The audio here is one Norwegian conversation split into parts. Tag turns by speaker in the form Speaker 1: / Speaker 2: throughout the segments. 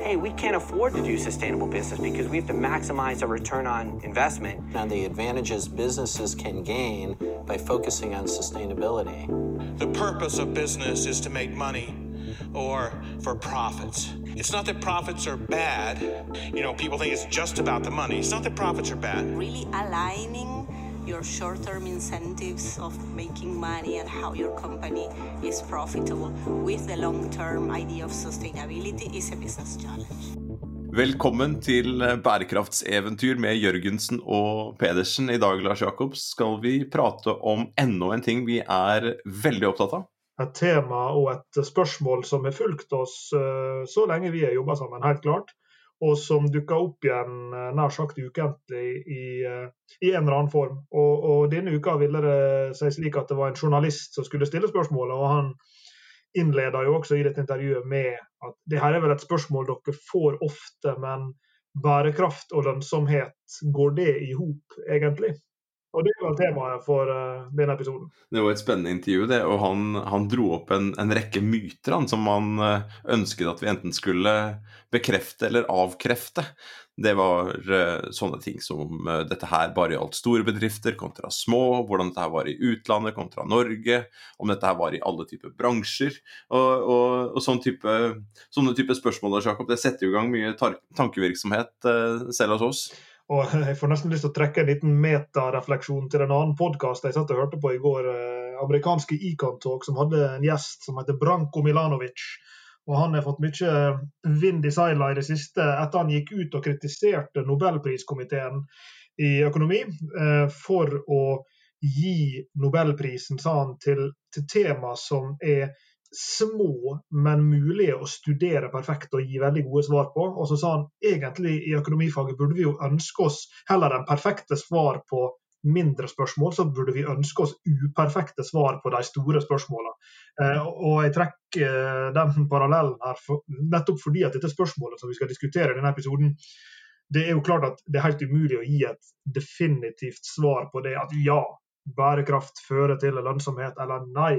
Speaker 1: hey, we can't afford to do sustainable business because we have to maximize our return on investment.
Speaker 2: And the advantages businesses can gain by focusing on sustainability.
Speaker 3: The purpose of business is to make money or for profits. It's not that profits are bad. You know, people think it's just about the money. It's not that profits are bad.
Speaker 4: Really aligning your short-term incentives of making money and how your company is profitable with the long-term idea of sustainability is a business challenge.
Speaker 5: Velkommen til bærekraftseventyr med Jørgensen og Pedersen. I dag Lars Jacobs, skal vi prate om enda en ting vi er veldig opptatt av.
Speaker 6: Et tema og et spørsmål som har fulgt oss eh, så lenge vi har jobba sammen, helt klart og som dukka opp igjen eh, nær sagt ukentlig i, eh, i, en eller annen form. Og, og, Denne uka ville det seg slik at det var en journalist som skulle stille spørsmålet. og Han innleda jo også i dette intervjuet med at det her er vel et spørsmål dere får ofte, men bærekraft og lønnsomhet, går det i hop egentlig? Og Det var temaet for uh, denne episoden.
Speaker 5: Det var et spennende intervju, det. Og han, han dro opp en, en, rekke myter han, som han uh, ønsket at vi enten skulle bekrefte eller avkrefte. Det var uh, sånne ting som dette her bare gjaldt store bedrifter kontra små, hvordan dette her var i utlandet kontra Norge, om dette her var i alle typer bransjer. Og, og, og sånn type, sånne type spørsmål Jakob, det setter i gang mye tankevirksomhet selv hos oss.
Speaker 6: Og jeg får nesten lyst til å trekke en liten metarefleksjon til en annen podkast jeg satt og hørte på i går. Eh, amerikanske Econ Talk, som hadde en gjest som heter Branko Milanovic. Og Han har fått mye vind i seila i det siste etter han gikk ut og kritiserte Nobelpriskomiteen i økonomi eh, for å gi Nobelprisen, sa han, til, til tema som er små, men mulige å studere perfekt og gi veldig gode svar på. Og så sa han egentlig i økonomifaget burde vi jo ønske oss heller enn perfekte svar på mindre spørsmål, så burde vi ønske oss uperfekte svar på de store spørsmålene. Eh, og jeg trekker eh, den parallellen her nettopp fordi at dette spørsmålet som vi skal diskutere i denne episoden, det er jo klart at det er helt umulig å gi et definitivt svar på det at ja, bærekraft fører til lønnsomhet, eller nei,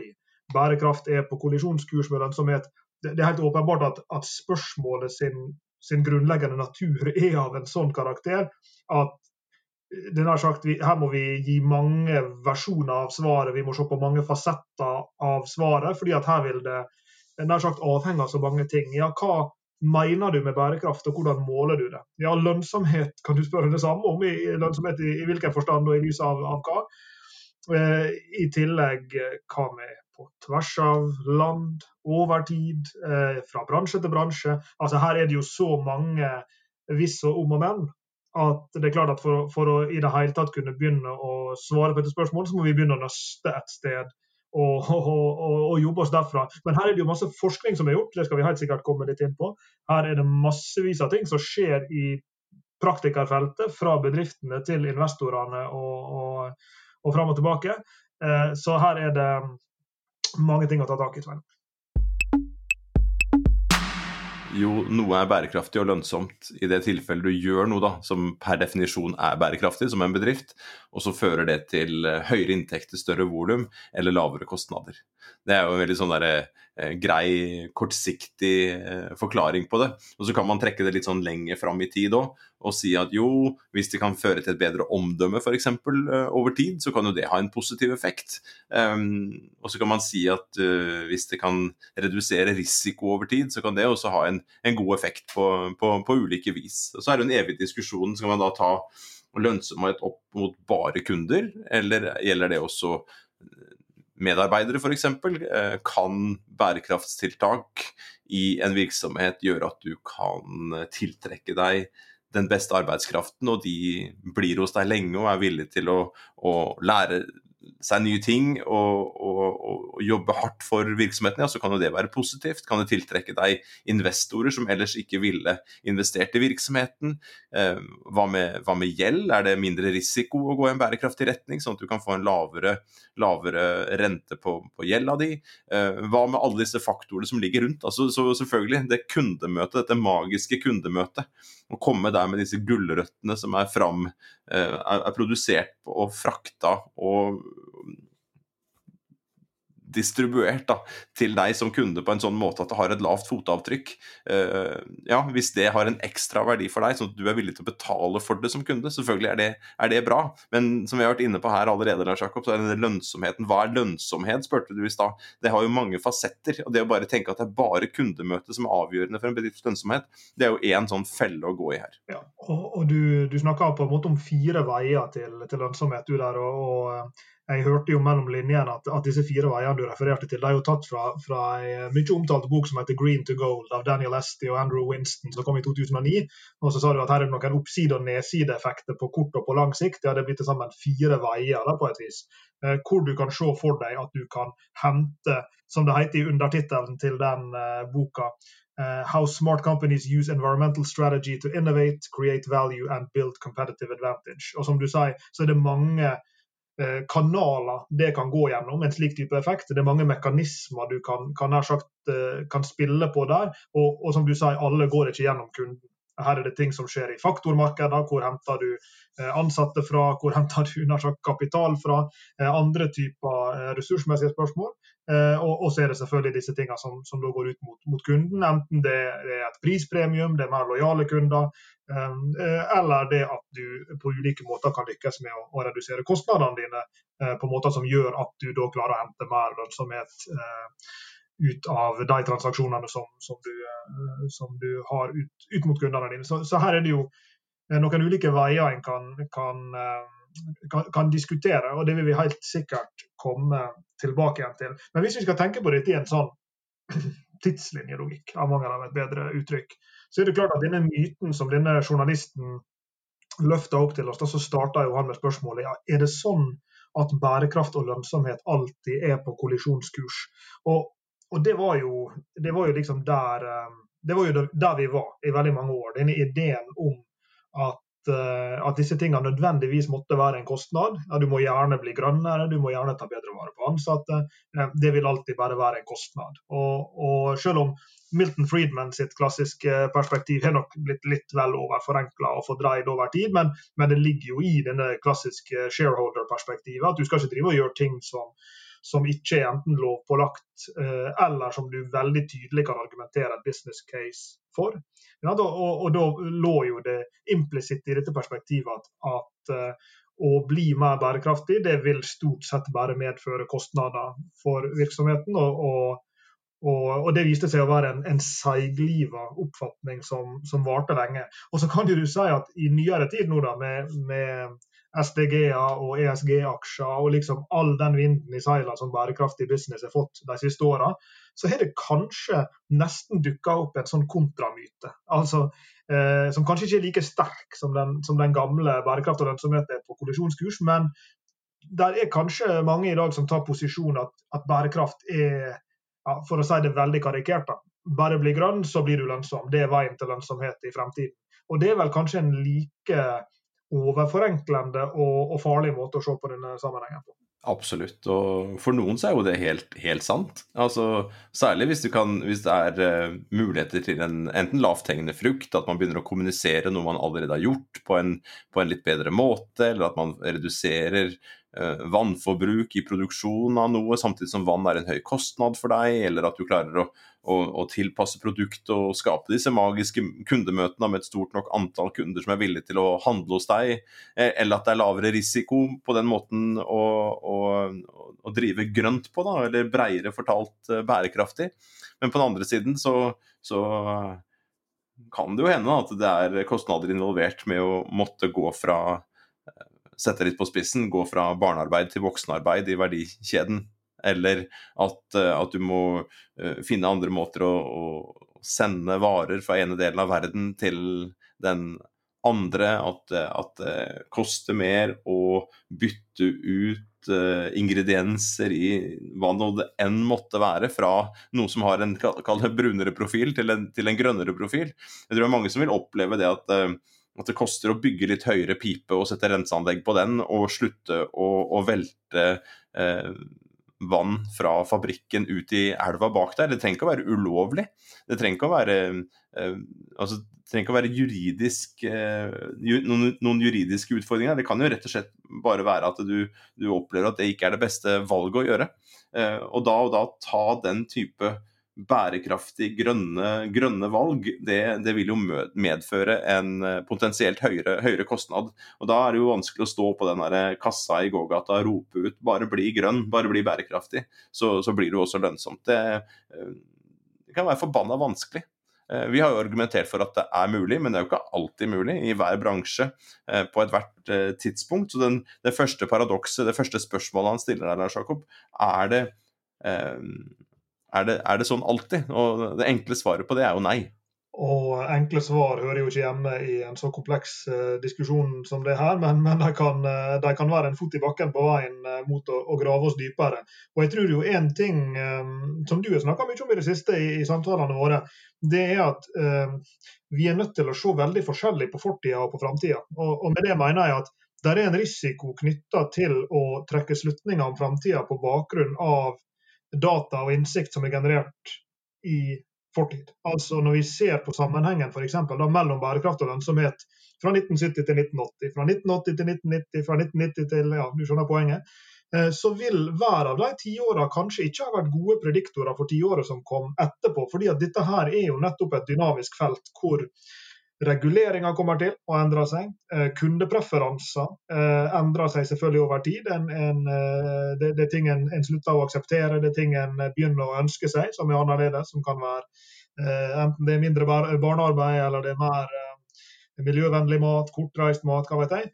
Speaker 6: bærekraft er på kollisjonskurs med lønnsomhet. Det, det er helt åpenbart at, at spørsmålet sin, sin, grunnleggende natur er av en sånn karakter at sagt, vi, her må vi gi mange versjoner av svaret, vi må se på mange fasetter av svaret. fordi at her vil det nær sagt avhenge av så mange ting. Ja, hva mener du med bærekraft, og hvordan måler du det? Ja, Lønnsomhet kan du spørre det samme om. I, lønnsomhet i, i hvilken forstand og i lys av, av hva? Eh, I tillegg eh, hva med på tvers av land, over tid, eh, fra bransje til bransje. Altså Her er det jo så mange hvis og om og men at det er klart at for, for, å i det hele tatt kunne begynne å svare på dette spørsmålet, så må vi begynne å nøste et sted og, og, og, og, jobbe oss derfra. Men her er det jo masse forskning som er gjort, det skal vi helt sikkert komme litt inn på. Her er det massevis av ting som skjer i praktikerfeltet, fra bedriftene til investorene og, og fram og tilbake. Eh, så her er det mange ting å ta tak i. Sven.
Speaker 5: Jo, noe er bærekraftig og lønnsomt i det tilfellet du gjør noe da, som per definisjon er bærekraftig, som en bedrift, og så fører det til eh, høyere inntekter, større volum eller lavere kostnader. Det er jo en veldig sånn der, eh, grei, kortsiktig eh, forklaring på det. Og så kan man trekke det litt sånn lenger fram i tid òg, og si at jo, hvis det kan føre til et bedre omdømme f.eks. Uh, over tid, så kan jo det ha en positiv effekt. Um, og så kan man si at uh, hvis det kan redusere risiko over tid, så kan det også ha en, en god effekt på, på, på, ulike vis. Og så er det en evig diskusjon. Skal man da ta lønnsomhet opp mot bare kunder, eller gjelder det også medarbeidere f.eks. Eh, kan bærekraftstiltak i en virksomhet gjøre at du kan tiltrekke deg den beste arbeidskraften, og de blir hos deg lenge og er villige til å, å lære seg nye ting og, og, og, jobbe hardt for virksomheten, ja, så kan jo det være positivt. Kan det tiltrekke deg investorer som ellers ikke ville investert i virksomheten? Eh, hva, med, hva, med, gjeld? Er det mindre risiko å gå i en bærekraftig retning, sånn at du kan få en lavere, lavere rente på, på gjelda di? Eh, hva med alle disse faktorene som ligger rundt? Altså, så selvfølgelig, det kundemøtet, dette magiske kundemøtet å komme der med disse gulrøttene som er fram eh, er, er produsert og frakta og distribuert da, til deg som kunde på en sånn måte at det har et lavt fotavtrykk. Uh, ja, Hvis det har en ekstra verdi for deg, sånn at du er villig til å betale for det som kunde, selvfølgelig er det, er det bra. Men som vi har vært inne på her allerede, Lars Jakob, så er det lønnsomheten. Hva er lønnsomhet, spurte du i stad. Det har jo mange fasetter. og Det å bare tenke at det er bare kundemøtet som er avgjørende for en bedrifts lønnsomhet, det er jo én sånn felle å gå i her.
Speaker 6: Ja, og, og du, du snakker på en måte om fire veier til, til lønnsomhet. du der, og, og jeg hørte jo mellom linjene at, at, disse fire veiene du refererte til, de er jo tatt fra, fra en mye omtalt bok som heter 'Green to Gold' av Daniel Esty og Andrew Winston, som kom i 2009. Og så sa du at her er det noen oppside- og nedsideeffekter på kort og på lang sikt. Ja, det blitt til sammen fire veier da, på et vis. Eh, hvor du kan se for deg at du kan hente, som det heter i undertittelen til den eh, boka, Uh, how smart companies use environmental strategy to innovate, create value and build competitive advantage. Og som du sier, så er det mange Eh, kanaler det kan gå gjennom, en slik type effekt. Det er mange mekanismer du kan, kan, sagt, eh, kan spille på der. Og, og, som du sier, alle går ikke gjennom kunden. Her er det ting som skjer i faktormarkeder. Hvor henter du eh, ansatte fra? Hvor henter du kapital fra? Andre typer ressursmessige spørsmål. Og, så er det selvfølgelig disse tingene som, som går ut mot, mot, kunden. Enten det er et prispremium, det er mer lojale kunder, eh, eller det at du på ulike måter kan lykkes med å, å redusere kostnadene dine eh, på måter som gjør at du da klarer å hente mer lønnsomhet eh, ut av de transaksjonene som, som, du, som du, har ut, ut, mot kundene dine. Så, så, her er det jo noen ulike veier en kan, kan, kan, kan, diskutere, og det vil vi helt sikkert komme tilbake igjen til. Men hvis vi skal tenke på dette i en sånn tidslinjelogikk, av mangel av et bedre uttrykk, så er det klart at denne myten som denne journalisten løfta opp til oss, da så starta han med spørsmålet ja, er det sånn at bærekraft og lønnsomhet alltid er på kollisjonskurs. Og, og det, var jo, det, var jo, liksom der eh, det var jo der vi var i veldig mange år. Denne ideen om at Eh, at disse tingene nødvendigvis måtte være en kostnad. Du må gjerne bli grønnere, du må gjerne ta bedre vare på ansatte. Eh, det vil alltid bare være en kostnad. Og, og selv om Milton Friedman sitt klassiske perspektiv har nok blitt litt vel overforenkla og fordreid over tid, men, men, det ligger jo i denne klassiske shareholder-perspektivet at du skal ikke drive og gjøre ting som som ikke er enten lovpålagt eh, eller som du veldig tydelig kan argumentere et business case for. Ja, da, og, og, da lå jo det implisitt i dette perspektivet at, at uh, å bli mer bærekraftig, det vil stort sett bare medføre kostnader for virksomheten. og, og og, og, Det viste seg å være en, en seigliva oppfatning som, som varte lenge. Og så kan du si at I nyere tid nå da, med, med SDG-er og ESG-aksjer og liksom all den vinden i seilene som bærekraftig business har fått de siste åra, så har det kanskje nesten dukka opp en sånn kontramyte. Altså, eh, som kanskje ikke er like sterk som den, som den gamle bærekraft og lønnsomhet er på kollisjonskurs, men der er kanskje mange i dag som tar posisjon at, at bærekraft er, ja, for å si det veldig karikert, da. bare bli grønn, så blir du lønnsom. Det er veien til lønnsomhet i fremtiden. Og det er vel kanskje en like overforenklende og, og farlig måte å se på denne sammenhengen på.
Speaker 5: Absolutt, og for noen så er jo det helt, helt sant. Altså, særlig hvis, kan, hvis det er uh, muligheter til en enten lavthengende frukt, at man begynner å kommunisere noe man allerede har gjort på en, på en litt bedre måte, eller at man reduserer uh, vannforbruk i produksjon av noe, samtidig som vann er en høy kostnad for deg, eller at du klarer å og, og tilpasse produktet og skape disse magiske kundemøtene med et stort nok antall kunder som er villige til å handle hos deg, eh, eller at det er lavere risiko på den måten å, å, å drive grønt på, da, eller breiere fortalt eh, bærekraftig. Men på den andre siden så, så kan det jo hende at det er kostnader involvert med å måtte gå fra eh, sette litt på spissen, gå fra barnearbeid til voksenarbeid i verdikjeden eller at, eh, at du må uh, finne andre måter å, å, sende varer fra ene delen av verden til den andre. At, at det koster mer å bytte ut ingredienser i hva nå det enn måtte være, fra noe som har en brunere profil til en, til en, grønnere profil. Jeg tror det er mange som vil oppleve det at at det koster å bygge litt høyere pipe og sette renseanlegg på den, og slutte å, å velte eh, vann fra fabrikken ut i elva bak der. Det trenger ikke å være ulovlig. Det trenger ikke å være, eh, altså, trenger ikke å være juridisk, eh, noen, noen, juridiske utfordringer. Det kan jo rett og slett bare være at du, du opplever at det ikke er det beste valget å gjøre. Eh, og da og da ta den type bærekraftig grønne, grønne valg, det, det, vil jo medføre en eh, potensielt høyere, høyere, kostnad. Og Da er det jo vanskelig å stå på den der kassa i gågata og rope ut 'bare bli grønn, bare bli bærekraftig', så, så blir det jo også lønnsomt. Det, eh, det kan være forbanna vanskelig. Eh, vi har jo argumentert for at det er mulig, men det er jo ikke alltid mulig i hver bransje på ethvert tidspunkt. Så den, det første paradokset, det første spørsmålet han stiller der, Lars Jakob, er det er det, er det sånn alltid? Og det enkle svaret på det er jo nei.
Speaker 6: Og enkle svar hører jo ikke hjemme i en så kompleks uh, diskusjon som det her, men, men de, kan, uh, kan, være en fot i bakken på veien uh, mot å, å, grave oss dypere. Og jeg tror jo en ting um, som du har snakka mye om i det siste i, i samtalene våre, det er at vi er nødt til å se veldig forskjellig på fortida og på framtida. Og, og, med det mener jeg at det er en risiko knytta til å trekke slutninger om framtida på bakgrunn av data og innsikt som er generert i fortid. Altså Når vi ser på sammenhengen for eksempel, da, mellom bærekraft og lønnsomhet fra 1970 til 1980, fra 1980 til 1990, fra 1990 til ja, du skjønner poenget, eh, så vil hver av de tiåra kanskje ikke ha vært gode prediktorer for tiåret som kom etterpå. fordi at dette her er jo nettopp et dynamisk felt hvor Reguleringer kommer til å endre seg. Eh, kundepreferanser eh, endrer seg selvfølgelig over tid. En, en, eh, det, det, er ting en, en, slutter å akseptere, det er ting en begynner å ønske seg som er annerledes. Som kan være enten det er mindre barnearbeid eller det er mer miljøvennlig mat, kortreist mat, hva vet jeg.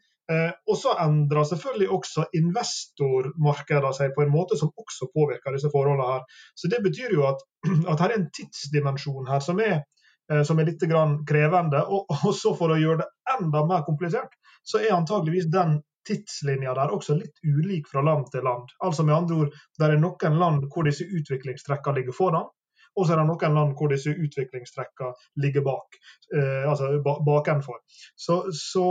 Speaker 6: og så endrer selvfølgelig også investormarkedene seg på en måte som også påvirker disse forholdene her. Så det betyr jo at, at her er en tidsdimensjon her som er som er litt krevende. Og, også for å gjøre det enda mer komplisert, så er antageligvis den tidslinja der også litt ulik fra land til land. Altså med andre ord, Det er noen land hvor disse utviklingstrekkene ligger foran, og så er det noen land hvor disse utviklingstrekkene ligger bak, eh, altså bakenfor. Så, så,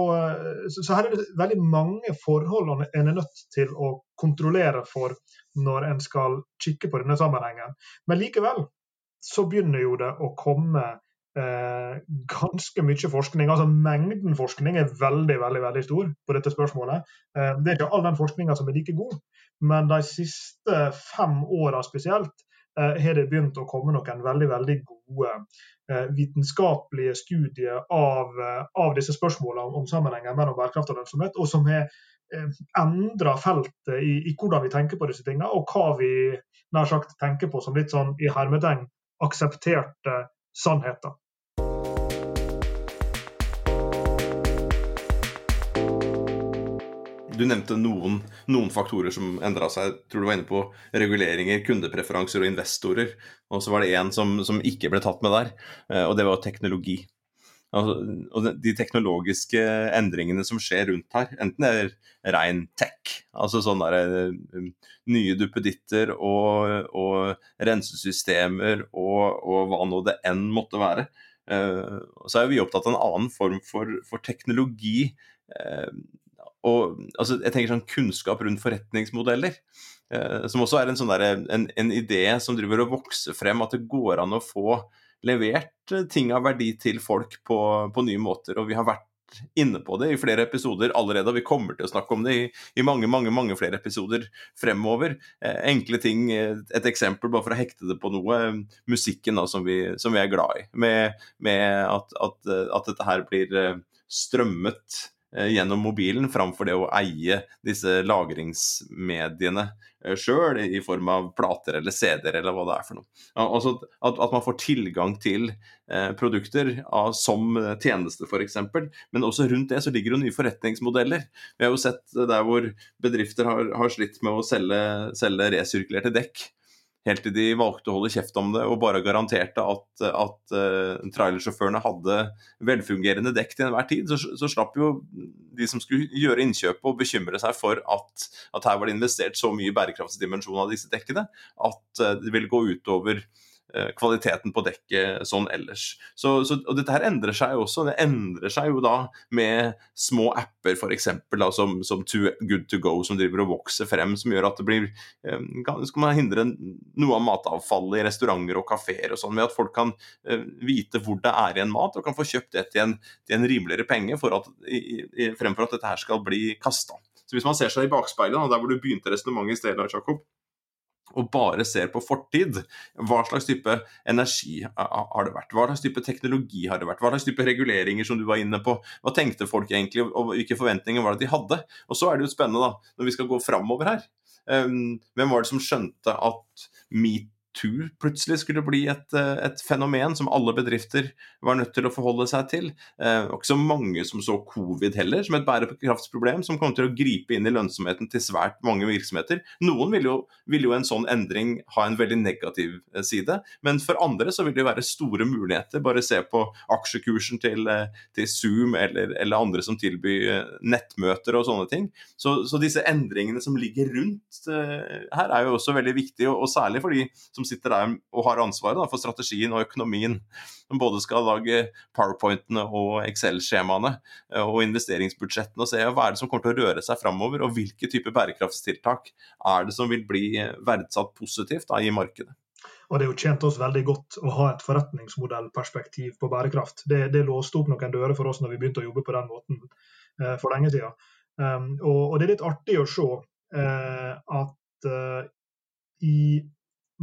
Speaker 6: så, så, her er det veldig mange forhold en er nødt til å kontrollere for når en skal kikke på denne sammenhengen. Men likevel så begynner jo det å komme eh, ganske mye forskning. altså Mengden forskning er veldig veldig, veldig stor på dette spørsmålet. Eh, det er ikke all den forskninga som er like god, men de siste fem åra spesielt eh, har det begynt å komme noen veldig veldig gode vitenskapelige studier av, av disse spørsmålene om sammenhenger mellom bærekraft og lønnsomhet, og som har endra feltet i, i, hvordan vi tenker på disse tingene, og hva vi nær sagt tenker på som litt sånn i hermetegn aksepterte sannheter.
Speaker 5: Du nevnte noen, noen faktorer som endra seg. Jeg tror du var inne på reguleringer, kundepreferanser og investorer. Og så var det én som, som, ikke ble tatt med der, eh, og det var teknologi. Altså, og de teknologiske endringene som skjer rundt her, enten det er rein tech, altså sånne der, eh, nye duppeditter og, og rensesystemer og, og, hva nå det enn måtte være, uh, så er vi opptatt av en annen form for, for teknologi. Og altså, jeg tenker sånn kunnskap rundt forretningsmodeller. Eh, som også er en, sånn der, en, en, idé som driver og vokser frem, at det går an å få levert eh, ting av verdi til folk på, på nye måter. Og vi har vært inne på det i flere episoder allerede, og vi kommer til å snakke om det i, i mange mange, mange flere episoder fremover. Eh, enkle ting, eh, et eksempel bare for å hekte det på noe, musikken da, som, vi, som vi er glad i. Med, med at, at, at, dette her blir strømmet Eh, gjennom mobilen, framfor det å eie disse lagringsmediene eh, sjøl, i form av plater eller CD-er eller hva det er for noe. Altså at, at man får tilgang til eh, produkter av, som tjeneste f.eks., men også rundt det så ligger jo nye forretningsmodeller. Vi har jo sett der hvor bedrifter har, har slitt med å selge, selge resirkulerte dekk helt til de valgte å holde kjeft om det og bare garanterte at, at uh, trailersjåførene hadde velfungerende dekk til enhver tid, så, så, slapp jo de som skulle gjøre innkjøpet å bekymre seg for at, at, her var det investert så mye bærekraftsdimensjon av disse dekkene at uh, det ville gå utover kvaliteten på dekket sånn ellers. Så, så, og dette her endrer seg jo også. Det endrer seg jo da med små apper f.eks. Som, som Too Good To Go som driver og vokser frem, som gjør at det blir eh, Skal man hindre noe av matavfallet i restauranter og kafeer og sånn, ved at folk kan eh, vite hvor det er igjen mat, og kan få kjøpt det til en, til en rimeligere penge for at, i, i, fremfor at dette her skal bli kasta. Så hvis man ser seg i bakspeilet, der hvor du begynte resonnementet i sted, Jakob, og bare ser på fortid, hva slags type energi har det vært? Hva slags type teknologi har det vært? Hva slags type reguleringer som du var inne på? Hva tenkte folk egentlig, og hvilke forventninger var det de hadde? Og så er det jo spennende, da, når vi skal gå framover her. Um, hvem var det som skjønte at meet metoo plutselig skulle bli et, eh, et, fenomen som alle bedrifter var nødt til å forholde seg til. Det var ikke så mange som så covid heller som et bærekraftsproblem som kom til å gripe inn i lønnsomheten til svært mange virksomheter. Noen vil jo, vil jo en sånn endring ha en veldig negativ eh, side, men for andre så vil det være store muligheter. Bare se på aksjekursen til, til Zoom eller, eller, andre som tilbyr nettmøter og sånne ting. Så, så disse endringene som ligger rundt her er jo også veldig viktige, og, og særlig for de som som sitter der og har ansvaret da, for strategien og økonomien. Som både skal lage powerpointene og Excel-skjemaene eh, og investeringsbudsjettene og se hva er det som kommer til å røre seg framover, og hvilke typer bærekraftstiltak er det som vil bli verdsatt positivt da, i markedet.
Speaker 6: Og Det har jo tjent oss veldig godt å ha et forretningsmodellperspektiv på bærekraft. Det, det låste opp noen dører for oss når vi begynte å jobbe på den måten eh, for lenge siden. Um, og, og, det er litt artig å se eh, at eh, i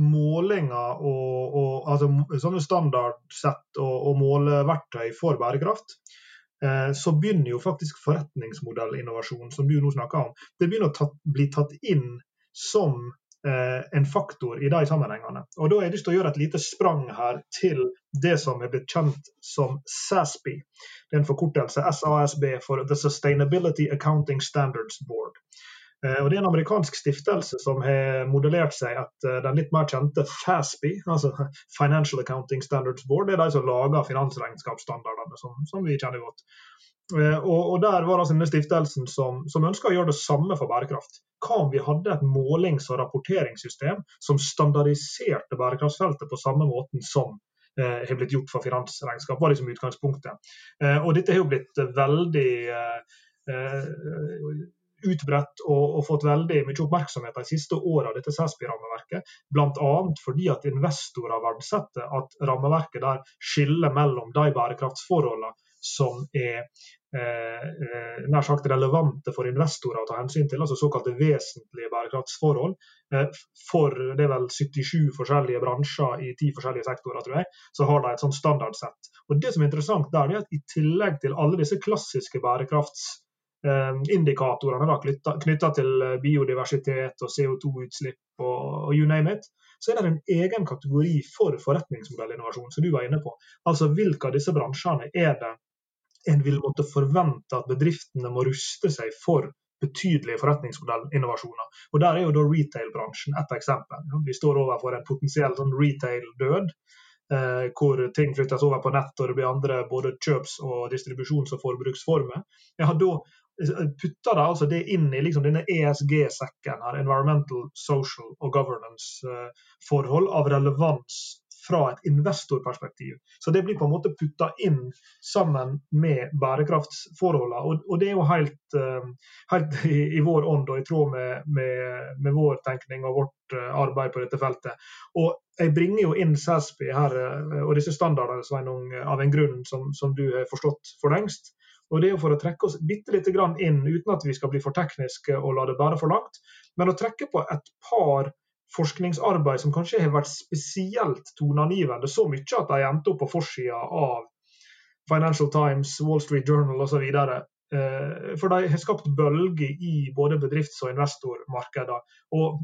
Speaker 6: målinger og, og altså, standardsett og, og, måleverktøy for bærekraft, eh, så begynner jo faktisk forretningsmodellinnovasjon, som du nå snakker om, det begynner å tatt, bli tatt inn som eh, en faktor i de sammenhengene. Og Da har jeg lyst til å gjøre et lite sprang her til det som er blitt kjent som SASB. Det er en forkortelse SASB for The Sustainability Accounting Standards Board. Eh, og Det er en amerikansk stiftelse som har modellert seg etter den litt mer kjente FASB, altså Financial Accounting Standards Board. Det er de som lager finansregnskapsstandardene, som, som vi kjenner godt. Eh, og, og Der var altså denne stiftelsen som, som ønska å gjøre det samme for bærekraft. Hva om vi hadde et målings- og rapporteringssystem som standardiserte bærekraftsfeltet på samme måten som eh, har blitt gjort for finansregnskap, var liksom utgangspunktet. Eh, og Dette har jo blitt veldig eh, eh utbredt og, og, fått veldig mye oppmerksomhet de siste åra, dette SESPI-rammeverket. Bl.a. fordi at investorer verdsetter at rammeverket der skiller mellom de bærekraftsforholdene som er eh, eh, nær sagt relevante for investorer å ta hensyn til, altså såkalte vesentlige bærekraftsforhold. Eh, for det er vel 77 forskjellige bransjer i ti forskjellige sektorer, tror jeg, så har de et sånt standardsett. Og Det som er interessant der, er at i tillegg til alle disse klassiske bærekrafts indikatorene knytta til eh, biodiversitet og CO2-utslipp og, og, you name it, så er det en egen kategori for forretningsmodellinnovasjon, som du var inne på. Altså hvilke av disse bransjene er det en vil måtte forvente at bedriftene må ruste seg for betydelige forretningsmodellinnovasjoner. Og Der er jo da retail-bransjen et eksempel. Vi står overfor en potensiell sånn retail-død. Eh, hvor ting flyttes over på nett og det blir andre både kjøps- og distribusjons- og forbruksformer. Ja, da putter det altså det inn i liksom denne ESG-sekken, her, environmental, social og governance-forhold av relevans fra et investorperspektiv. Så det blir på en måte putta inn sammen med bærekraftsforholdene. Og, og det er jo helt, uh, helt i, i, vår ånd og i tråd med, med, med, vår tenkning og vårt uh, arbeid på dette feltet. Og jeg bringer jo inn SASPI her, og disse standardene Sveinung, av en grunn som, som du har forstått for lengst. Og Det er jo for å trekke oss bitte lite grann inn, uten at vi skal bli for tekniske og la det bære for langt, men å trekke på et par forskningsarbeid som kanskje har vært spesielt toneangivende, så mye at de endte opp på forsida av Financial Times, Wall Street Journal osv. Eh, for de har skapt bølger i både bedrifts- og investormarkeder. Og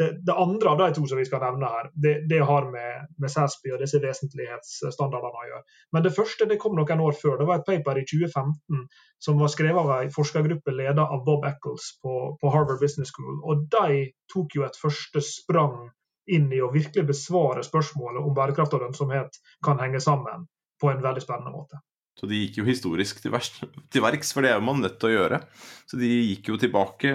Speaker 6: det, det, andre av de to som vi skal nevne her, det, det har med, med SASPI og disse vesentlighetsstandardene å gjøre. Men det første det kom noen år før. Det var et paper i 2015 som var skrevet av en forskergruppe ledet av Bob Eccles på, på, Harvard Business School. Og De tok jo et første sprang inn i å virkelig besvare spørsmålet om bærekraft og lønnsomhet kan henge sammen på en veldig spennende måte.
Speaker 5: Så de gikk jo historisk til, vers, til, verks, for det er man nødt til å gjøre. Så de gikk jo tilbake.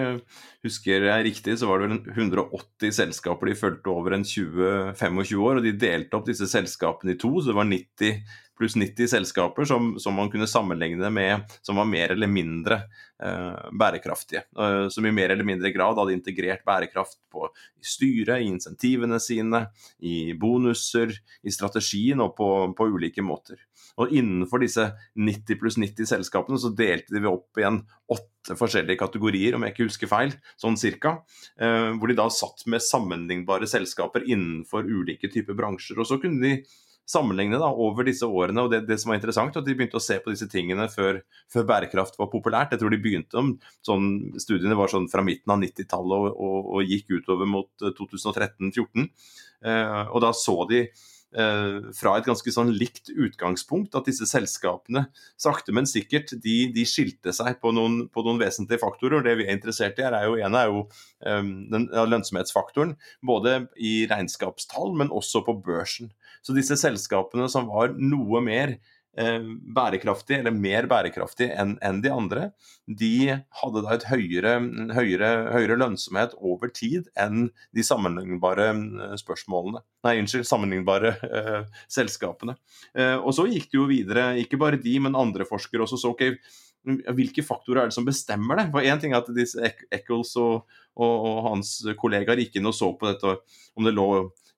Speaker 5: Husker jeg riktig, så var det vel 180 selskaper de fulgte over en 20-25 år, og de delte opp disse selskapene i to, så det var 90 pluss 90 selskaper som, som, man kunne sammenligne med som var mer eller mindre eh, bærekraftige. Eh, som i mer eller mindre grad hadde integrert bærekraft på, i styret, i insentivene sine, i bonuser, i strategien og på, på ulike måter. Og innenfor disse 90 pluss 90 selskapene så delte vi opp igjen åtte forskjellige kategorier, om jeg ikke husker feil, sånn cirka. Eh, hvor de da satt med sammenlignbare selskaper innenfor ulike typer bransjer. Og så kunne de sammenligne da, over disse årene. og det, det, som var interessant, at De begynte å se på disse tingene før, før bærekraft var populært. Jeg tror de begynte om, sånn, Studiene var sånn fra midten av 90-tallet og, og, og, gikk utover mot 2013-2014. Eh, og Da så de Eh, fra et ganske sånn likt utgangspunkt. At disse selskapene sakte, men sikkert de, de skilte seg på noen, på noen, vesentlige faktorer. Det vi er interessert i er jo ene er jo um, den, ja, lønnsomhetsfaktoren. Både i regnskapstall, men også på børsen. Så disse selskapene som var noe mer Eh, bærekraftig, eller mer bærekraftig enn en de andre, de hadde da et høyere, høyere, høyere, lønnsomhet over tid enn de sammenlignbare eh, spørsmålene. Nei, unnskyld, sammenlignbare uh, selskapene. Uh, og så gikk det jo videre, ikke bare de, men andre forskere også så ok, hvilke faktorer er det som bestemmer det? For Én ting er at disse Eccles og, og, og hans kollegaer gikk inn og så på dette, om det lå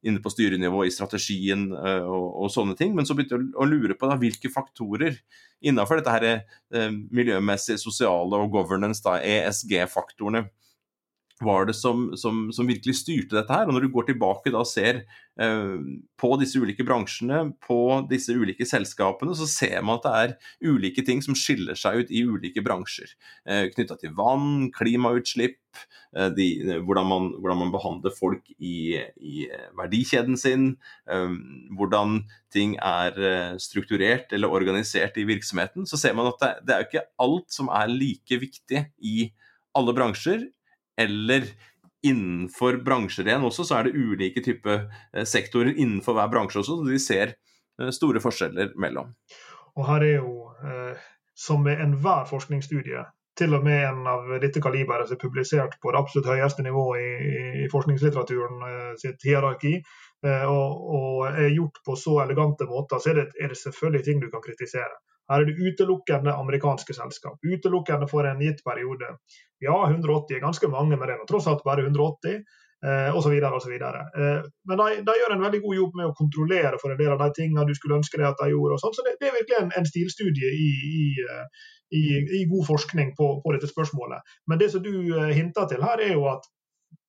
Speaker 5: inne på styrenivå i strategien uh, og, og, sånne ting. Men så begynte jeg å, lure på da, hvilke faktorer innenfor dette her, uh, miljømessige, sosiale og governance, ESG-faktorene, var det som, som, som, virkelig styrte dette her. Og når du går tilbake da og ser eh, på disse ulike bransjene, på disse ulike selskapene, så ser man at det er ulike ting som skiller seg ut i ulike bransjer. Eh, Knytta til vann, klimautslipp, eh, de, hvordan, man, hvordan, man, behandler folk i, i verdikjeden sin, eh, hvordan ting er eh, strukturert eller organisert i virksomheten. Så ser man at det, det er jo ikke alt som er like viktig i alle bransjer eller innenfor bransjer igjen også, så er det ulike typer eh, sektorer innenfor hver bransje også, så de ser eh, store forskjeller mellom.
Speaker 6: Og her er jo, eh, som med enhver forskningsstudie, til og med en av dette kaliberet som er publisert på det absolutt høyeste nivået i, i forskningslitteraturen sitt hierarki, og, og, er gjort på så elegante måter, så er det, er det selvfølgelig ting du kan kritisere. Her er det utelukkende amerikanske selskap. Utelukkende for en gitt periode. Ja, 180 er ganske mange, men det er tross alt bare 180. Eh, og så Eh, men de, de, gjør en veldig god jobb med å kontrollere for en del av de tingene du skulle ønske deg at de gjorde. og sånt, Så det, det er virkelig en, en stilstudie i, i, eh, i, i, god forskning på, på, dette spørsmålet. Men det som du hinter til her, er jo at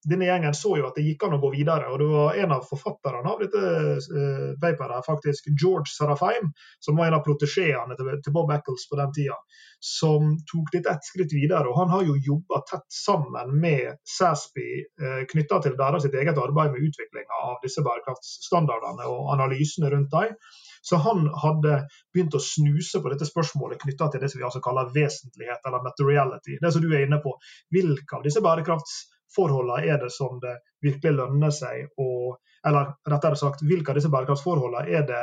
Speaker 6: denne gjengen så jo at det gikk an å gå videre. og Det var en av forfatterne av dette uh, paperet, faktisk George Sarafheim, som var en av protesjeene til, til, Bob Eccles på den tida, som tok dette ett skritt videre. og Han har jo jobba tett sammen med Sasby uh, knytta til deres sitt eget arbeid med utviklinga av disse bærekraftsstandardene og analysene rundt dem. Så han hadde begynt å snuse på dette spørsmålet knytta til det som vi altså kaller vesentlighet, eller materiality. Det som du er inne på. Hvilke av disse bærekrafts forholdene er det som det virkelig lønner seg å Eller rettere sagt, hvilke av disse bærekraftsforholdene er det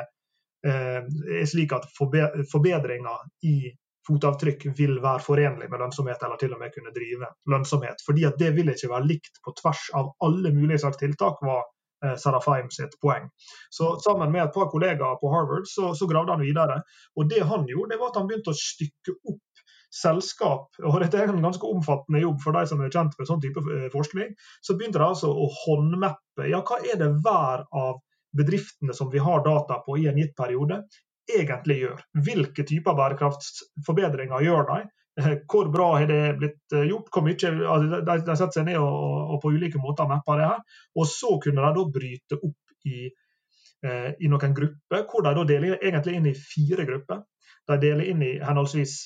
Speaker 6: eh, er slik at forbedringer i fotavtrykk vil være forenlig med lønnsomhet, eller til og med kunne drive lønnsomhet. Fordi at det vil ikke være likt på tvers av alle mulige slags tiltak, var Sarafheim sitt poeng. Så Sammen med et par kollegaer på Harvard så, så gravde han videre. og Det han gjorde, det var at han begynte å stykke opp selskap, og dette er en ganske omfattende jobb for de som er kjent med sånn type eh, forskning, så begynte de altså å håndmappe ja, hva er det hver av bedriftene som vi har data på i en gitt periode, egentlig gjør. Hvilke typer bærekraftsforbedringer gjør de? Eh, hvor bra har det blitt eh, gjort? Hvor mye, altså de, setter seg ned og, og, på ulike måter mapper det her. Og så kunne de da bryte opp i, eh, i noen grupper, hvor de da deler egentlig inn i fire grupper. De deler inn i henholdsvis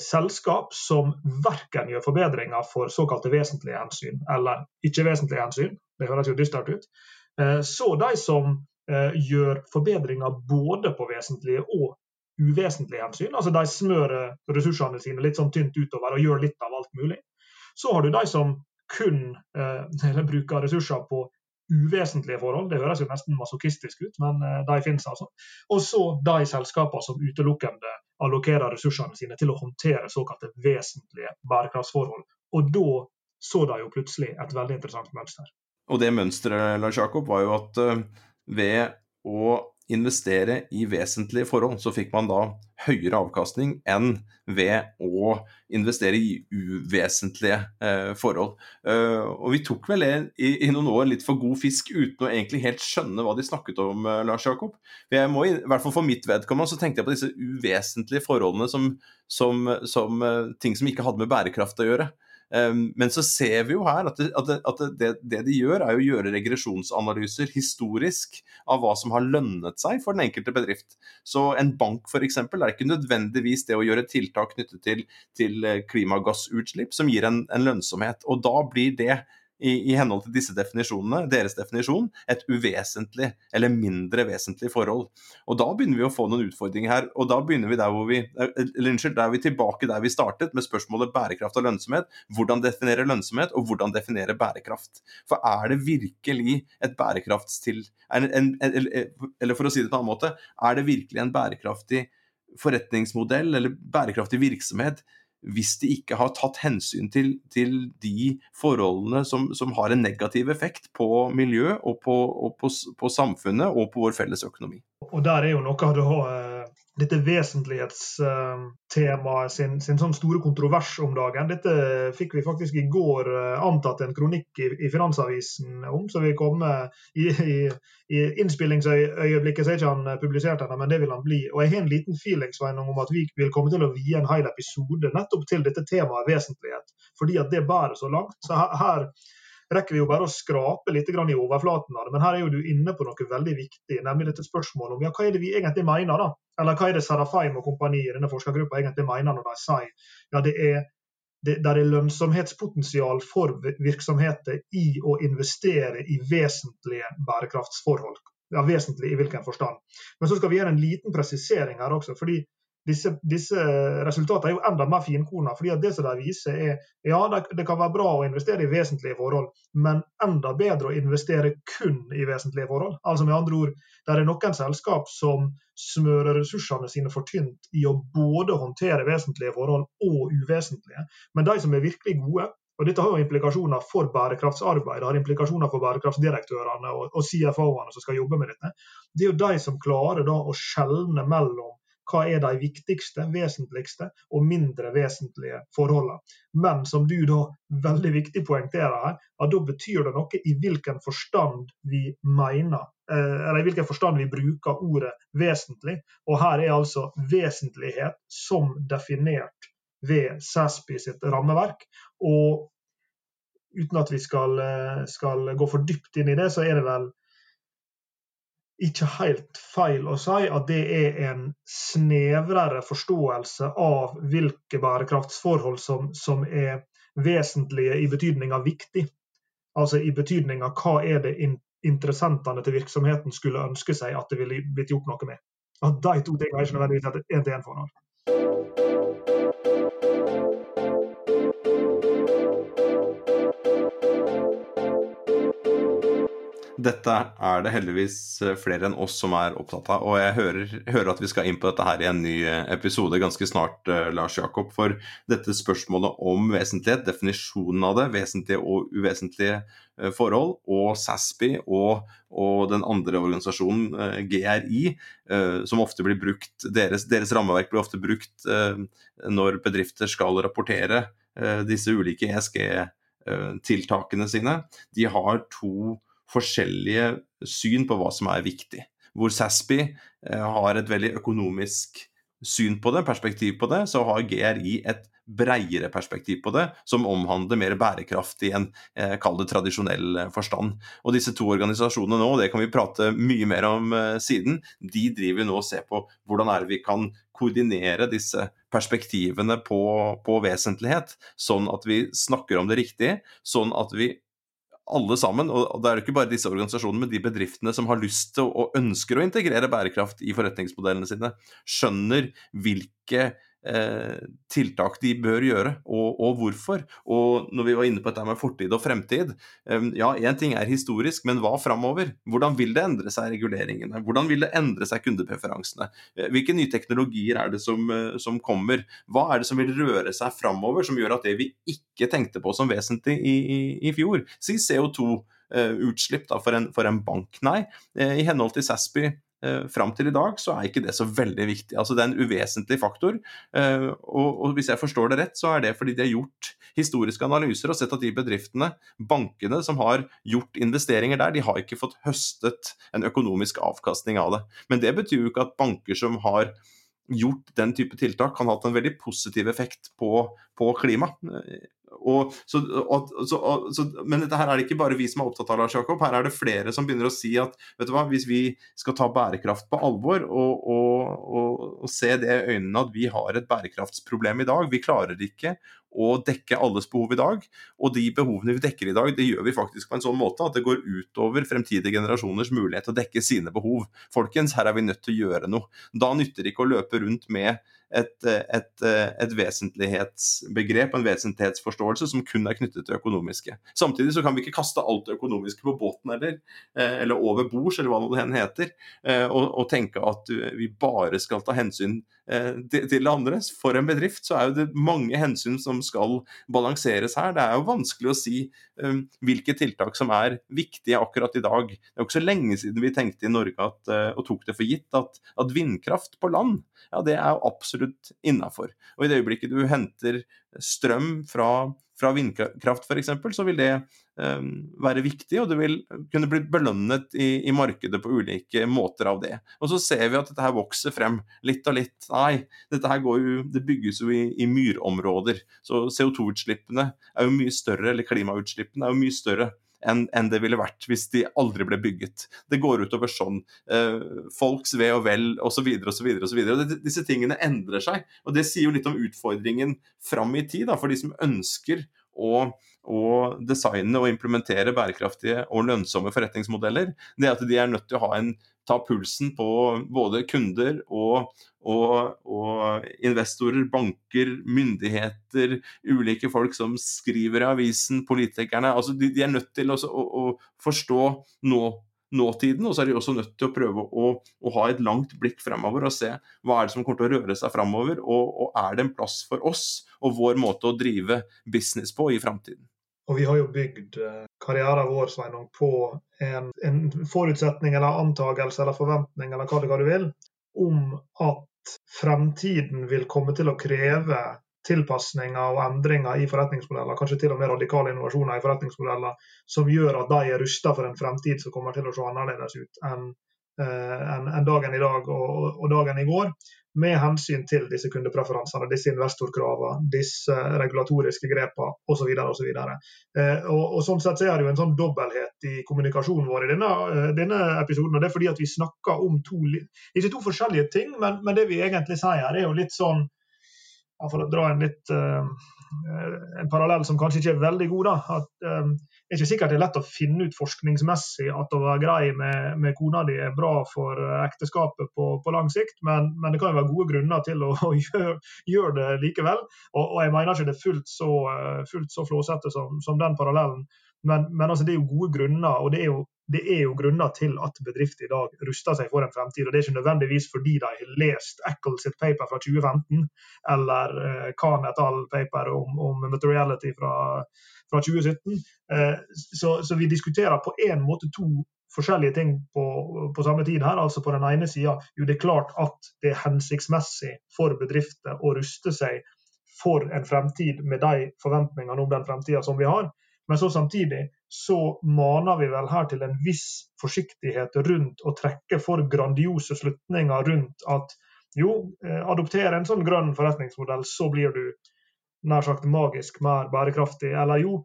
Speaker 6: selskap som verken gjør forbedringer for såkalte vesentlige hensyn eller ikke-vesentlige hensyn, det høres jo dystert ut, eh, så de som eh, gjør forbedringer både på vesentlige og uvesentlige hensyn, altså de smører ressursene sine litt sånn tynt utover og gjør litt av alt mulig. Så har du de som kun eh, bruker ressurser på uvesentlige forhold. Det høres jo nesten masochistisk ut, men eh, de finnes altså. Og så de selskapene som utelukkende allokerer ressursene sine til å håndtere såkalte vesentlige bærekraftsforhold. Og da så de jo plutselig et veldig interessant mønster.
Speaker 5: Og det mønsteret Lars Jakob, var jo at uh, ved å investere i vesentlige forhold, så fikk man da høyere avkastning enn ved å investere i uvesentlige eh, forhold. Uh, og vi tok vel i, i, noen år litt for god fisk uten å egentlig helt skjønne hva de snakket om, uh, Lars Jakob. Jeg må, i, hvert fall For mitt vedkommende så tenkte jeg på disse uvesentlige forholdene som, som, som uh, ting som ikke hadde med bærekraft å gjøre. Ehm, men så ser vi jo her at, det, at det, det, de gjør, er å gjøre regresjonsanalyser historisk av hva som har lønnet seg for den enkelte bedrift. Så en bank f.eks. er ikke nødvendigvis det å gjøre tiltak knyttet til, til eh, klimagassutslipp som gir en, en lønnsomhet. Og da blir det i, i, henhold til disse definisjonene, deres definisjon, et uvesentlig eller mindre vesentlig forhold. Og Da begynner vi å få noen utfordringer her. og Da begynner vi der hvor vi, eller unnskyld, da er vi tilbake der vi startet, med spørsmålet bærekraft og lønnsomhet. Hvordan definere lønnsomhet, og hvordan definere bærekraft. For er det virkelig et bærekraftstil... En, eller for å si det på en annen måte, er det virkelig en bærekraftig forretningsmodell eller bærekraftig virksomhet hvis de ikke har tatt hensyn til, til de forholdene som, som, har en negativ effekt på miljø og på, og på, på samfunnet og på vår felles økonomi.
Speaker 6: Og der er jo noe av det dette vesentlighetstemaet sin, sin sånn store kontrovers om dagen. Dette fikk vi faktisk i går eh, antatt en kronikk i, i Finansavisen om, så vi kommer i, i, i innspillingsøyeblikket så er ikke han publisert ennå, men det vil han bli. Og jeg har en liten feeling om at vi vil komme til å vie en hel episode nettopp til dette temaet vesentlighet, fordi at det bærer så langt. Så her, her rekker vi jo bare å skrape litt i overflaten av det. Men her er jo du inne på noe veldig viktig, nemlig dette spørsmålet om ja, hva er det vi egentlig mener. da? Eller hva er det Sarafaim og kompani i denne forskergruppa egentlig mener når de sier ja, det er, det, der er lønnsomhetspotensial for virksomheter i å investere i vesentlige bærekraftsforhold. Ja, Vesentlig i hvilken forstand. Men så skal vi gjøre en liten presisering her også. fordi disse, disse, resultatene er jo enda mer finkorna. fordi det som de viser er ja, det, det, kan være bra å investere i vesentlige forhold, men enda bedre å investere kun i vesentlige forhold. Altså med andre ord, det er noen selskap som smører ressursene sine for tynt i å både håndtere vesentlige forhold og uvesentlige. Men de som er virkelig gode, og dette har jo implikasjoner for bærekraftsarbeid, det har implikasjoner for bærekraftsdirektørene og, og CFO-ene som skal jobbe med dette. Det er jo de som klarer da å skjelne mellom hva er de viktigste, vesentligste og mindre vesentlige forholdene. Men som du da veldig viktig poengterer her, at da betyr det noe i hvilken forstand vi mener, eh, eller i hvilken forstand vi bruker ordet vesentlig. Og her er altså vesentlighet som definert ved SASPI sitt rammeverk. Og uten at vi skal, eh, skal gå for dypt inn i det, så er det vel ikke helt feil å si at det er en snevrere forståelse av hvilke bærekraftsforhold som, som er vesentlige i betydning av viktig. Altså i betydning av hva er det interessentene til virksomheten skulle ønske seg at det ville blitt gjort noe med. At de to tingene er ikke nødvendigvis et én-til-én-forhold.
Speaker 5: Dette er det heldigvis eh, flere enn oss som er opptatt av. Og jeg hører, hører, at vi skal inn på dette her i en ny eh, episode ganske snart, uh, Lars Jakob. For dette spørsmålet om vesentlighet, definisjonen av det, vesentlige og uvesentlige forhold, og SASPI og, og, den andre organisasjonen, GRI, som ofte blir brukt deres, deres, rammeverk blir ofte brukt når bedrifter skal rapportere disse ulike ESG-tiltakene sine. De har to forskjellige syn på hva som er viktig. Hvor SASPI eh, har et veldig økonomisk syn på det, perspektiv på det, så har GRI et breiere perspektiv på det, som omhandler mer bærekraft i en eh, kall det tradisjonell eh, forstand. Og disse to organisasjonene nå, det kan vi prate mye mer om eh, siden, de driver nå og ser på hvordan er det vi kan koordinere disse perspektivene på, på vesentlighet, sånn at vi snakker om det riktig, sånn at vi alle sammen, og det er jo ikke bare disse organisasjonene, men de bedriftene som har lyst til og ønsker å integrere bærekraft i forretningsmodellene sine, skjønner hvilke tiltak de bør gjøre, og, og, hvorfor. Og når vi var inne på dette med fortid og fremtid, eh, ja, én ting er historisk, men hva framover? Hvordan vil det endre seg reguleringene? Hvordan vil det endre seg kundepreferansene? Eh, hvilke nye teknologier er det som, eh, som, kommer? Hva er det som vil røre seg framover, som gjør at det vi ikke tenkte på som vesentlig i, i, i fjor, si CO2 eh, utslipp for, en, for en bank. Nei, i henhold til SASPY eh, fram til i dag så er ikke det så veldig viktig. Altså Det er en uvesentlig faktor. Eh, og, hvis jeg forstår det rett, så er det fordi de har gjort historiske analyser og sett at de bedriftene, bankene som har gjort investeringer der, de har ikke fått høstet en økonomisk avkastning av det. Men det betyr jo ikke at banker som har gjort den type tiltak, kan ha hatt en veldig positiv effekt på, på klima. Og, så, og, så, så, men dette her er det ikke bare vi som er opptatt av Lars Jakob. Her er det flere som begynner å si at vet du hva, hvis vi skal ta bærekraft på alvor og, og, og se det i øynene at vi har et bærekraftsproblem i dag, vi klarer ikke å dekke alles behov i dag. Og de behovene vi dekker i dag, det gjør vi faktisk på en sånn måte at det går utover fremtidige generasjoners mulighet til å dekke sine behov. Folkens, her er vi nødt til å gjøre noe. Da nytter det ikke å løpe rundt med et, et, et, vesentlighetsbegrep, en vesentlighetsforståelse, som kun er knyttet til økonomiske. Samtidig så kan vi ikke kaste alt det økonomiske på båten eller, eh, eller over bords, eller hva det heter, eh, og, og, tenke at vi bare skal ta hensyn eh, til det andre. For en bedrift så er jo det mange hensyn som skal balanseres her. Det er jo vanskelig å si um, hvilke tiltak som er viktige akkurat i dag. Det er jo ikke så lenge siden vi tenkte i Norge at, og tok det for gitt at, at vindkraft på land ja, det er jo absolutt innafor. Og i det øyeblikket du henter strøm fra, fra vindkraft f.eks., så vil det være viktig, og det vil kunne bli belønnet i, i, markedet på ulike måter av det. Og så ser vi at dette her vokser frem litt og litt. Nei, dette her går jo, det bygges jo i, i myrområder. Så CO2-utslippene er jo mye større, eller klimautslippene er jo mye større enn en det ville vært hvis de aldri ble bygget. Det går utover sånn. Eh, folks ve og vel osv. osv. osv. Disse tingene endrer seg. og Det sier jo litt om utfordringen fram i tid da, for de som ønsker å, å designe og implementere bærekraftige og lønnsomme forretningsmodeller. Det er at de er nødt til å ha en ta pulsen på både kunder og, og, og, investorer, banker, myndigheter, ulike folk som skriver i avisen, politikerne. altså De, de er nødt til å, å, å forstå nå, nåtiden, og så er de også nødt til å prøve å, å, ha et langt blikk fremover og se hva er det som kommer til å røre seg fremover, og, og er det en plass for oss og vår måte å drive business på i framtiden.
Speaker 6: Og vi har jo bygd eh, karrieren vår Sveinung, på en, en, forutsetning eller antagelse eller forventning eller hva det hva du vil, om at fremtiden vil komme til å kreve tilpasninger og endringer i forretningsmodeller, kanskje til og med radikale innovasjoner i forretningsmodeller, som gjør at de er rusta for en fremtid som kommer til å se annerledes ut enn en, eh, en dagen i dag og, og dagen i går med hensyn til disse kundepreferansene, disse investorkravene, disse regulatoriske grepene osv. osv. Eh, og, og sånn sett så er det jo en sånn dobbelthet i kommunikasjonen vår i denne, eh, denne, episoden. og Det er fordi at vi snakker om to, ikke to forskjellige ting, men, men det vi egentlig sier er jo litt sånn For å dra en litt uh, en parallell som kanskje ikke er veldig god. da, at um, det er ikke sikkert det er lett å finne ut forskningsmessig at å være grei med, med kona di er bra for eh, ekteskapet på, på lang sikt, men, men, det kan jo være gode grunner til å, å gjøre, gjøre, det likevel. Og, og, jeg mener ikke det er fullt så, eh, fullt så flåsete som, som, den parallellen, men, men altså, det er jo gode grunner. og det er jo det er jo grunner til at bedrifter i dag ruster seg for en fremtid. og Det er ikke nødvendigvis fordi de har lest Eccles sitt paper fra 2015 eller eh, Khan et al. paper om, om materiality fra, fra 2017. Eh, så, så, vi diskuterer på en måte to forskjellige ting på, på samme tid her. altså På den ene sida jo det er klart at det er hensiktsmessig for bedrifter å ruste seg for en fremtid med de forventningene om den fremtida som vi har. Men så samtidig så maner vi vel her til en viss forsiktighet rundt å trekke for grandiose slutninger rundt at jo, adopter en sånn grønn forretningsmodell, så blir du nær sagt magisk mer bærekraftig. Eller jo,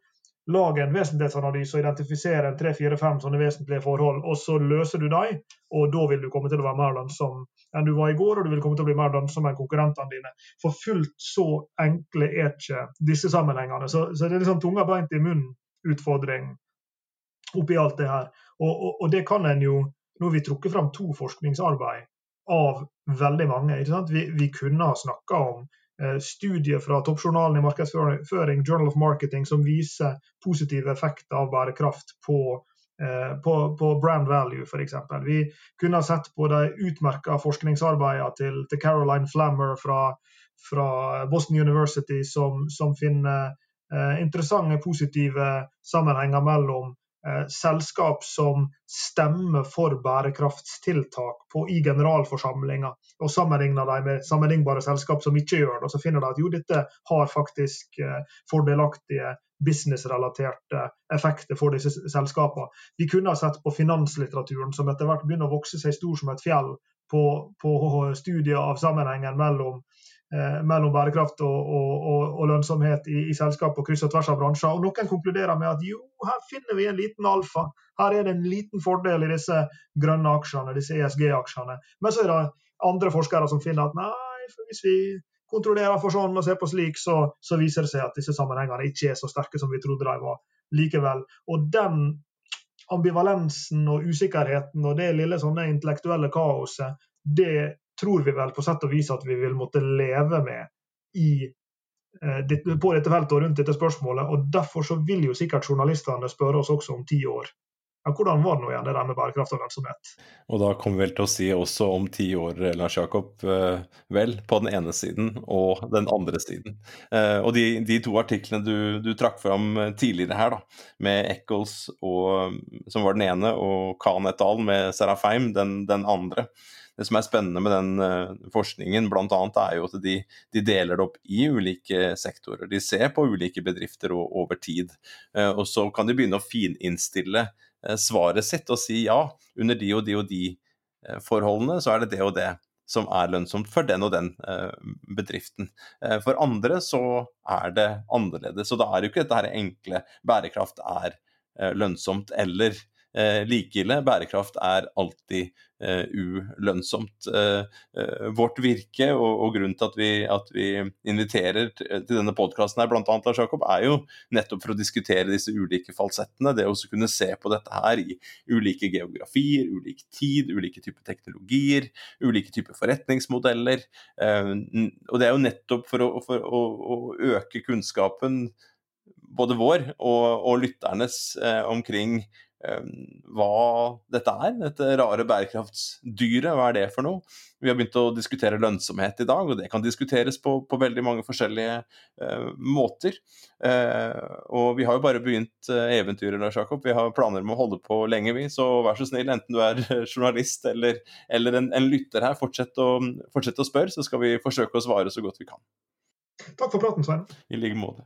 Speaker 6: lag en vesentlighetsanalyse og identifisere en tre-fire-fem sånne vesentlige forhold, og så løser du dem, og da vil du komme til å være mer lønnsom enn du var i går, og du vil komme til å bli mer lønnsom enn konkurrentene dine. For fullt så enkle er ikke disse sammenhengene. Så, så det er liksom tunga beint i munnen utfordring oppi alt det her. Og, og, og, det kan en jo Nå har vi trukket fram to forskningsarbeid av veldig mange. Vi, vi, kunne ha snakka om eh, studier fra toppjournalen i markedsføring, Journal of Marketing, som viser positive effekter av bærekraft på, eh, på, på brand value, f.eks. Vi kunne ha sett på de utmerka forskningsarbeidene til, til, Caroline Flammer fra, fra Boston University, som, som finner interessante, positive sammenhenger mellom eh, selskap som stemmer for bærekraftstiltak på, i generalforsamlinga, og sammenligner dem med sammenlignbare selskap som ikke gjør det. Og så finner de at jo, dette har faktisk eh, fordelaktige businessrelaterte effekter for disse selskapene. Vi kunne ha sett på finanslitteraturen, som etter hvert begynner å vokse seg stor som et fjell på, på studier av sammenhengen mellom Eh, mellom bærekraft og, og, og, og lønnsomhet i, i selskap på kryss og tvers av bransjer. Og Noen konkluderer med at jo, her finner vi en liten alfa. Her er det en liten fordel i disse grønne aksjene, disse ESG-aksjene. Men så er det andre forskere som finner at nei, for hvis vi kontrollerer for sånn og ser på slik, så, så viser det seg at disse sammenhengene ikke er så sterke som vi trodde de var likevel. Og den ambivalensen og usikkerheten og det lille sånne intellektuelle kaoset, det tror vi vel på sett og vis at vi vil måtte leve med i, eh, på dette feltet og rundt dette spørsmålet. og Derfor så vil jo sikkert journalistene spørre oss også om ti år. Ja, hvordan var det nå igjen, det der med bærekraft og lønnsomhet?
Speaker 5: Og da kommer vi vel til å si også om ti år, Lars Jakob, eh, vel, på den ene siden og den andre siden. Eh, og de, de to artiklene du, du, trakk fram tidligere her, da, med Eccles og, som var den ene, og Khan et al. med Serafheim, den, den andre det som er spennende med den uh, forskningen, bl.a. er jo at de, de, deler det opp i ulike sektorer. De ser på ulike bedrifter og, over tid. Uh, og så kan de begynne å fininnstille uh, svaret sitt og si ja, under de og de og de forholdene så er det det og det som er lønnsomt for den og den bedriften. For andre så er det annerledes. Og da er jo ikke dette her enkle bærekraft er lønnsomt eller eh, like ille. Bærekraft er alltid eh, ulønnsomt. Eh, eh, vårt virke og, og, grunnen til at vi, at vi inviterer til, til denne podkasten her, annet, Lars Jakob, er jo nettopp for å diskutere disse ulike falsettene. Det å kunne se på dette her i ulike geografier, ulik tid, ulike typer teknologier, ulike typer forretningsmodeller. Eh, og det er jo nettopp for å, for å, å øke kunnskapen både vår og, og lytternes eh, omkring hva dette er, dette rare bærekraftsdyret. Hva er det for noe? Vi har begynt å diskutere lønnsomhet i dag, og det kan diskuteres på, på veldig mange forskjellige uh, måter. Uh, og vi har jo bare begynt uh, eventyret, Lars Jakob. Vi har planer om å holde på lenge, vi. Så vær så snill, enten du er journalist eller, eller en, en, lytter her, fortsett å, fortsett å spørre, så skal vi forsøke å svare så godt vi kan.
Speaker 6: Takk for praten, Svein.
Speaker 5: I like måte.